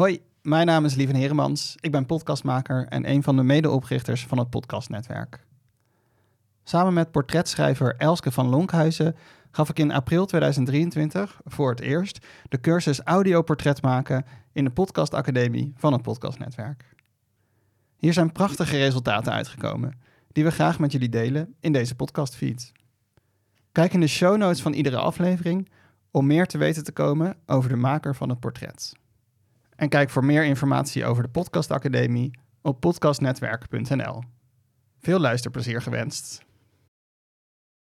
Hoi, mijn naam is Lieven Heremans. Ik ben podcastmaker en een van de medeoprichters van het podcastnetwerk. Samen met portretschrijver Elske van Lonkhuizen gaf ik in april 2023 voor het eerst de cursus audioportret maken in de podcastacademie van het podcastnetwerk. Hier zijn prachtige resultaten uitgekomen, die we graag met jullie delen in deze podcastfeed. Kijk in de show notes van iedere aflevering om meer te weten te komen over de maker van het portret. En kijk voor meer informatie over de Podcastacademie op podcastnetwerk.nl. Veel luisterplezier gewenst.